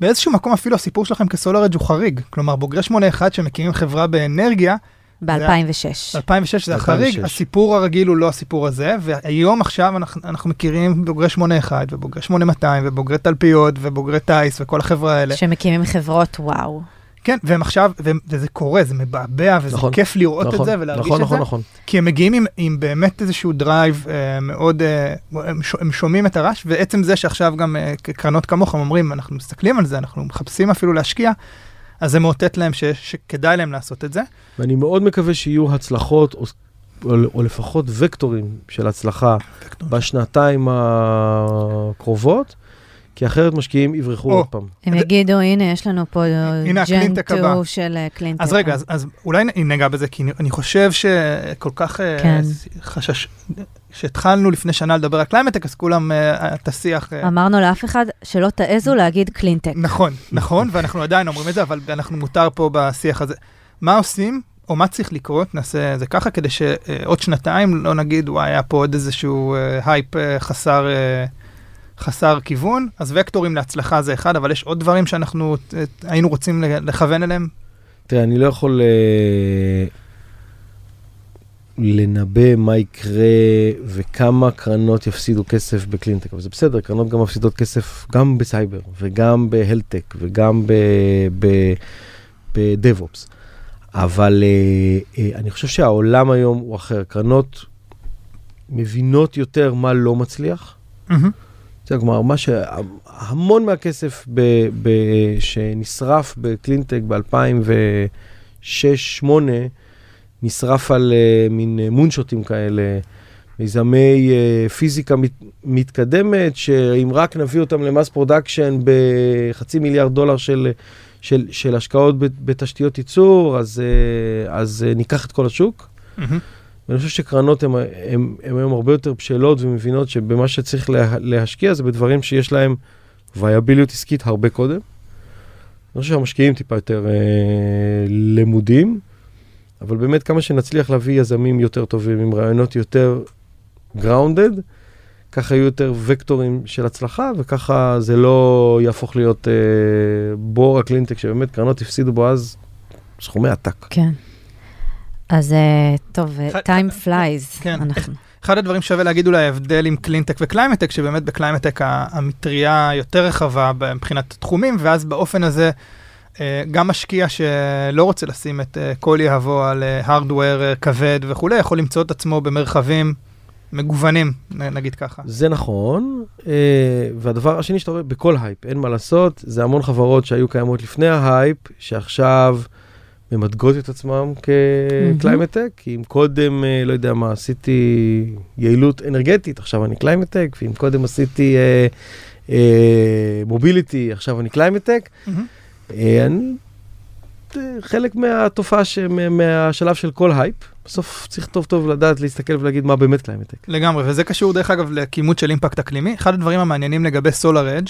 באיזשהו מקום אפילו הסיפור שלכם כסולר אדג' הוא חריג, כלומר בוגרי 81 שמקימים חברה באנרגיה, ב-2006. 2006 זה 2006. החריג, הסיפור הרגיל הוא לא הסיפור הזה, והיום עכשיו אנחנו, אנחנו מכירים בוגרי 81 ובוגרי 8200 ובוגרי תלפיות ובוגרי טיס וכל החבר'ה האלה. שמקימים חברות, וואו. כן, והם עכשיו, והם- וזה קורה, זה מבעבע וזה נכון, כיף לראות את נכון, זה ולהרגיש נכון, את נכון, זה. נכון. כי הם מגיעים עם, עם באמת איזשהו drive אה, מאוד, אה, הם, ש, הם שומעים את הרעש, ועצם זה שעכשיו גם אה, קרנות כמוך אומרים, אנחנו מסתכלים על זה, אנחנו מחפשים אפילו להשקיע, אז זה מאותת להם ש, שכדאי להם לעשות את זה. ואני מאוד מקווה שיהיו הצלחות, או, או, או לפחות וקטורים של הצלחה בשנתיים הקרובות, כי אחרת משקיעים יברחו. עוד פעם. הם יגידו, הנה, יש לנו פה ג'ן הקלינטק הבא." 2 של אה, קלינטק. אז רגע, אז, אולי ניגע בזה, כי אני- אני חושב שכל כך אה, כן. חשש, כשהתחלנו לפני שנה לדבר על climate tech, אז כולם, אה, את השיח... אה, אמרנו לאף אחד שלא תעזו להגיד קלינטק. נכון, נכון, ואנחנו עדיין אומרים את זה, אבל אנחנו מותר פה בשיח הזה. מה עושים, או מה צריך לקרות, נעשה זה ככה, כדי שעוד שנתיים לא נגיד, וואי, היה פה עוד איזשהו hype uh, חסר, חסר כיוון. אז וקטורים להצלחה זה אחד, אבל יש עוד דברים שאנחנו היינו רוצים לכוון אליהם? תראה, אני לא יכול uh, לנבא מה יקרה וכמה קרנות יפסידו כסף בקלינטק, אבל זה בסדר, קרנות גם מפסידות כסף גם בסייבר וגם בהלטק וגם בדב-אופס. אבל uh, uh, אני חושב שהעולם היום הוא אחר. קרנות מבינות יותר מה לא מצליח. זה כלומר, מה שהמון מהכסף ב, ב, שנשרף בקלינטק ב-2006-2008, נשרף על uh, מין moonshot-ים כאלה, מיזמי uh, פיזיקה מת, מתקדמת, שאם רק נביא אותם ל mass production בחצי מיליארד דולר של... של, של השקעות בתשתיות ייצור, אז, אה, אז אה, ניקח את כל השוק. Mm-hmm. ואני חושב שקרנות הן היום הרבה יותר בשלות ומבינות שבמה שצריך לה, להשקיע זה בדברים שיש להם וייביליות עסקית הרבה קודם. אני חושב שהמשקיעים טיפה יותר אה, למודים, אבל באמת כמה שנצליח להביא יזמים יותר טובים עם רעיונות יותר grounded, ככה יהיו יותר וקטורים של הצלחה, וככה זה לא יהפוך להיות אה, בור הקלינטק, שבאמת קרנות הפסידו בו אז סכומי עתק. כן. אז אה, טוב, אה, time flies. כן. אנחנו. אחד הדברים שווה להגיד אולי ההבדל עם קלינטק וקליימטק, שבאמת בקליימטק המטריה יותר רחבה מבחינת תחומים, ואז באופן הזה גם משקיע שלא רוצה לשים את כל יהבו על ה hardware כבד וכולי, יכול למצוא את עצמו במרחבים מגוונים, נגיד ככה. זה נכון, אה, והדבר השני שאתה רואה, בכל הייפ, אין מה לעשות, זה המון חברות שהיו קיימות לפני ההייפ, שעכשיו ממתגות את עצמם כקליימטק, כי אם קודם, אה, לא יודע מה, עשיתי יעילות אנרגטית, עכשיו אני קליימטק, ואם קודם עשיתי mobility, אה, עכשיו אני קליימטק. אני חלק מהתופעה, מהשלב של כל הייפ. בסוף צריך טוב טוב לדעת להסתכל ולהגיד מה באמת קליימטק. לגמרי, וזה קשור דרך אגב לכימות של אימפקט אקלימי. אחד הדברים המעניינים לגבי SolarEdge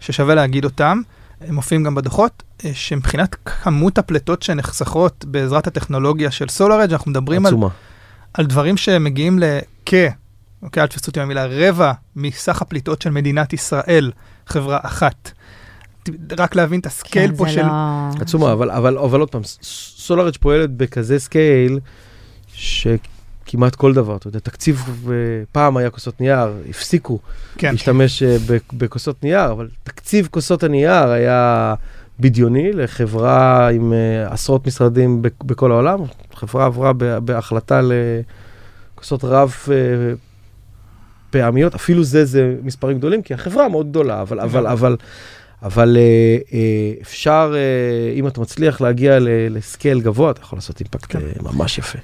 ששווה להגיד אותם, הם מופיעים גם בדוחות, אה, שמבחינת כמות הפליטות שנחסכות בעזרת הטכנולוגיה של SolarEdge, אנחנו מדברים על, על דברים שמגיעים לכ... אוקיי, אל תתפסו אותי במילה, רבע מסך הפליטות של מדינת ישראל, חברה אחת. רק להבין את ה scale כן, פה של... לא... עצומה, אבל, אבל, אבל עוד פעם, SolarEdge פועלת בכזה scale, שכמעט כל דבר, אתה יודע, תקציב, אה, פעם היה כוסות נייר, הפסיקו כן. להשתמש אה, בכוסות נייר, אבל תקציב כוסות הנייר היה בדיוני לחברה עם אה, עשרות משרדים בכל העולם. חברה עברה בהחלטה לכוסות רב פעמיות, אפילו זה, זה מספרים גדולים, כי החברה מאוד גדולה, אבל, אבל, אבל, אבל אפשר, אם אתה מצליח להגיע לסקייל גבוה, אתה יכול לעשות אימפקט כן. ממש יפה.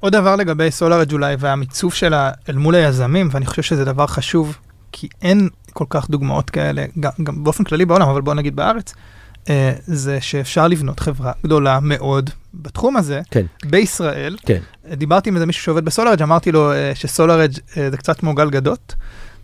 עוד דבר לגבי סולארג' אולי והמיצוב שלה אל מול היזמים, ואני חושב שזה דבר חשוב, כי אין כל כך דוגמאות כאלה, גם, גם באופן כללי בעולם, אבל בוא נגיד בארץ, אה, זה שאפשר לבנות חברה גדולה מאוד בתחום הזה, כן. בישראל. כן. דיברתי עם איזה מישהו שעובד בסולארג', אמרתי לו אה, שסולארג' אה, זה קצת כמו גל גדות.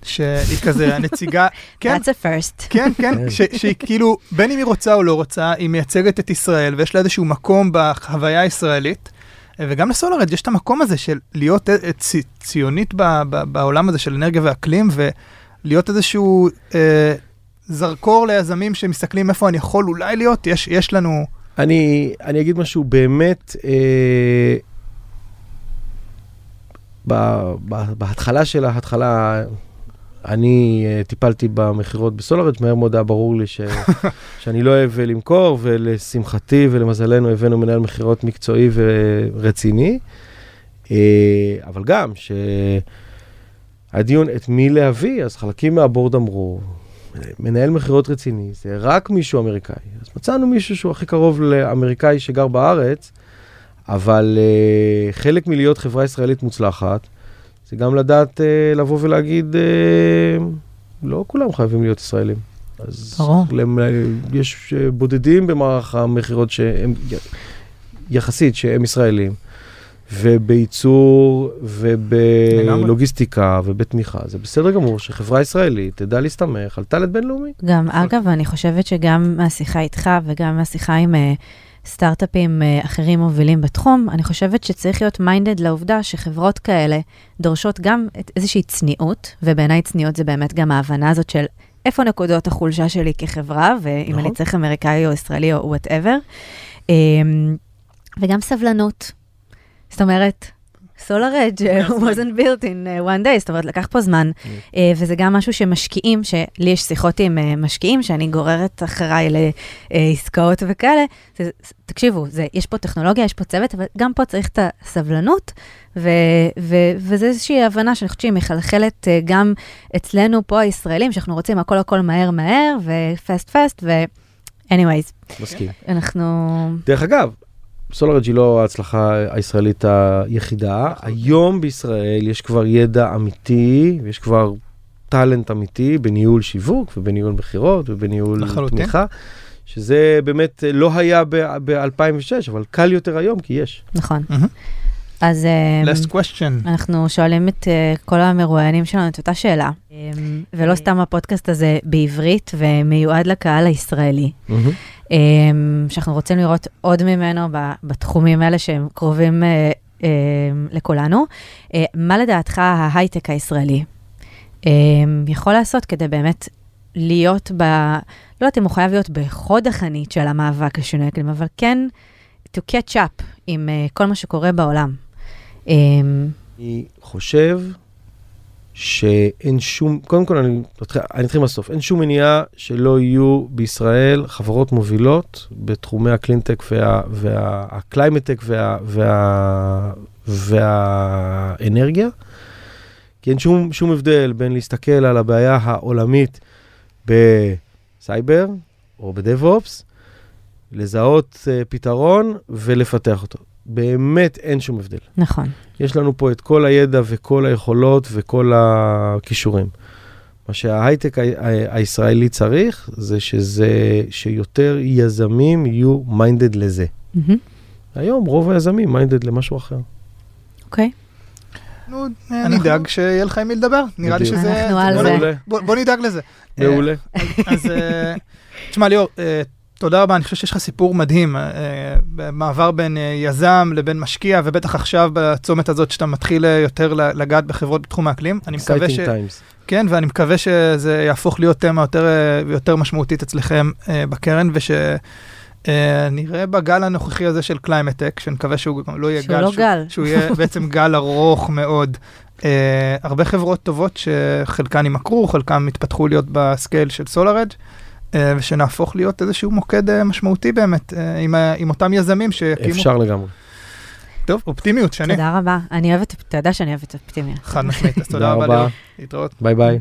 שהיא כזה הנציגה, כן, That's a first. כן, כן, ש, שהיא כאילו, בין אם היא רוצה או לא רוצה, היא מייצגת את ישראל ויש לה איזשהו מקום בחוויה הישראלית, וגם לסולארד יש את המקום הזה של להיות אה, צ, ציונית ב, ב, בעולם הזה של אנרגיה ואקלים, ולהיות איזשהו אה, זרקור ליזמים שמסתכלים איפה אני יכול אולי להיות, יש, יש לנו... אני, אני אגיד משהו באמת, אה, בהתחלה של ההתחלה, אני uh, טיפלתי במכירות בסולארג', מהר מאוד היה ברור לי ש, שאני לא אוהב למכור, ולשמחתי ולמזלנו הבאנו מנהל מכירות מקצועי ורציני. Uh, אבל גם, שהדיון את מי להביא, אז חלקים מהבורד אמרו, מנהל מכירות רציני זה רק מישהו אמריקאי. אז מצאנו מישהו שהוא הכי קרוב לאמריקאי שגר בארץ, אבל חלק מלהיות חברה ישראלית מוצלחת, זה גם לדעת uh, לבוא ולהגיד, uh, לא כולם חייבים להיות ישראלים. אז ברור. למ, יש uh, בודדים במערך המכירות שהם, יחסית, שהם ישראלים. ובייצור ובלוגיסטיקה ובתמיכה, זה בסדר גמור שחברה ישראלית תדע להסתמך על talent בינלאומי. גם, אגב, אני חושבת שגם מהשיחה איתך וגם מהשיחה עם... סטארט-אפים אה, אחרים מובילים בתחום, אני חושבת שצריך להיות minded לעובדה שחברות כאלה דורשות גם איזושהי צניעות, ובעיניי צניעות זה באמת גם ההבנה הזאת של איפה נקודות החולשה שלי כחברה, ואם נכון. אני צריך אמריקאי או ישראלי או whatever. וגם סבלנות. זאת אומרת, סולר אדג' wasn't built in uh, one day, זאת אומרת, לקח פה זמן, uh, וזה גם משהו שמשקיעים, שלי יש שיחות עם uh, משקיעים, שאני גוררת אחריי לעסקאות וכאלה, זה, תקשיבו, זה, יש פה טכנולוגיה, יש פה צוות, אבל גם פה צריך את הסבלנות, ו, ו, וזו איזושהי הבנה שאני חושבת שהיא מחלחלת uh, גם אצלנו פה הישראלים, שאנחנו רוצים הכל הכל מהר מהר, ופסט פסט, ו... anyways, מסכים. אנחנו... דרך אגב, סולארג' היא לא ההצלחה הישראלית היחידה. היום בישראל יש כבר ידע אמיתי, יש כבר טאלנט אמיתי בניהול שיווק ובניהול מכירות ובניהול לחלוטין. תמיכה, שזה באמת לא היה ב-2006, אבל קל יותר היום כי יש. נכון. מהמם. אז... אמ, last question. אנחנו שואלים את uh, כל המרואיינים שלנו את אותה שאלה, um, ולא סתם הפודקאסט הזה בעברית ומיועד לקהל הישראלי, um, שאנחנו רוצים לראות עוד ממנו ב- בתחומים האלה שהם קרובים uh, um, לכולנו. Uh, מה לדעתך ההייטק הישראלי um, יכול לעשות כדי באמת להיות ב... לא יודעת אם הוא חייב להיות בחוד החנית של המאבק לשינוי אקלים, אבל כן to catch up עם uh, כל מה שקורה בעולם. Um, אני חושב שאין שום, קודם כל אני אני אתחיל מהסוף, אין שום מניעה שלא יהיו בישראל חברות מובילות בתחומי הקלינטק וה- והקליימטק וה- וה- והאנרגיה. כי אין שום, שום הבדל בין להסתכל על הבעיה העולמית בסייבר או ב DevOps, לזהות uh, פתרון ולפתח אותו. באמת אין שום הבדל. נכון. יש לנו פה את כל הידע וכל היכולות וכל הכישורים. מה שההייטק הישראלי צריך, זה שזה, שיותר יזמים יהיו minded לזה. מהמם. היום רוב היזמים minded למשהו אחר. אוקיי. נו, נדאג שיהיה לך עם מי לדבר. נראה לי. שזה... אנחנו על בוא זה. בוא בוא נדאג לזה. מעולה. אז אה, תשמע ליאור, אה, תודה רבה, אני חושב שיש לך סיפור מדהים, אה, במעבר בין אה, יזם לבין משקיע, ובטח עכשיו בצומת הזאת שאתה מתחיל אה, יותר ל- לגעת בחברות בתחום האקלים. אני מקווה ש... Times. כן, ואני מקווה שזה יהפוך להיות תמה יותר אה, ויותר משמעותית אצלכם אה, בקרן, ושנראה בגל הנוכחי הזה של קליימטק, שנקווה שהוא גם לא יהיה שהוא גל, לא גל. שהוא יהיה בעצם גל ארוך מאוד. אה, הרבה חברות טובות שחלקן יימכרו, חלקן יתפתחו להיות ב scale של SolarEdge אה, ושנהפוך להיות איזשהו מוקד אה, משמעותי באמת, אה, עם, עם אותם יזמים שיקימו. אפשר לגמרי. טוב, אופטימיות, שני. תודה רבה. אני אוהבת, אתה יודע שאני אוהבת אופטימיה. חד משמעית, אז תודה רבה. להתראות. ביי ביי.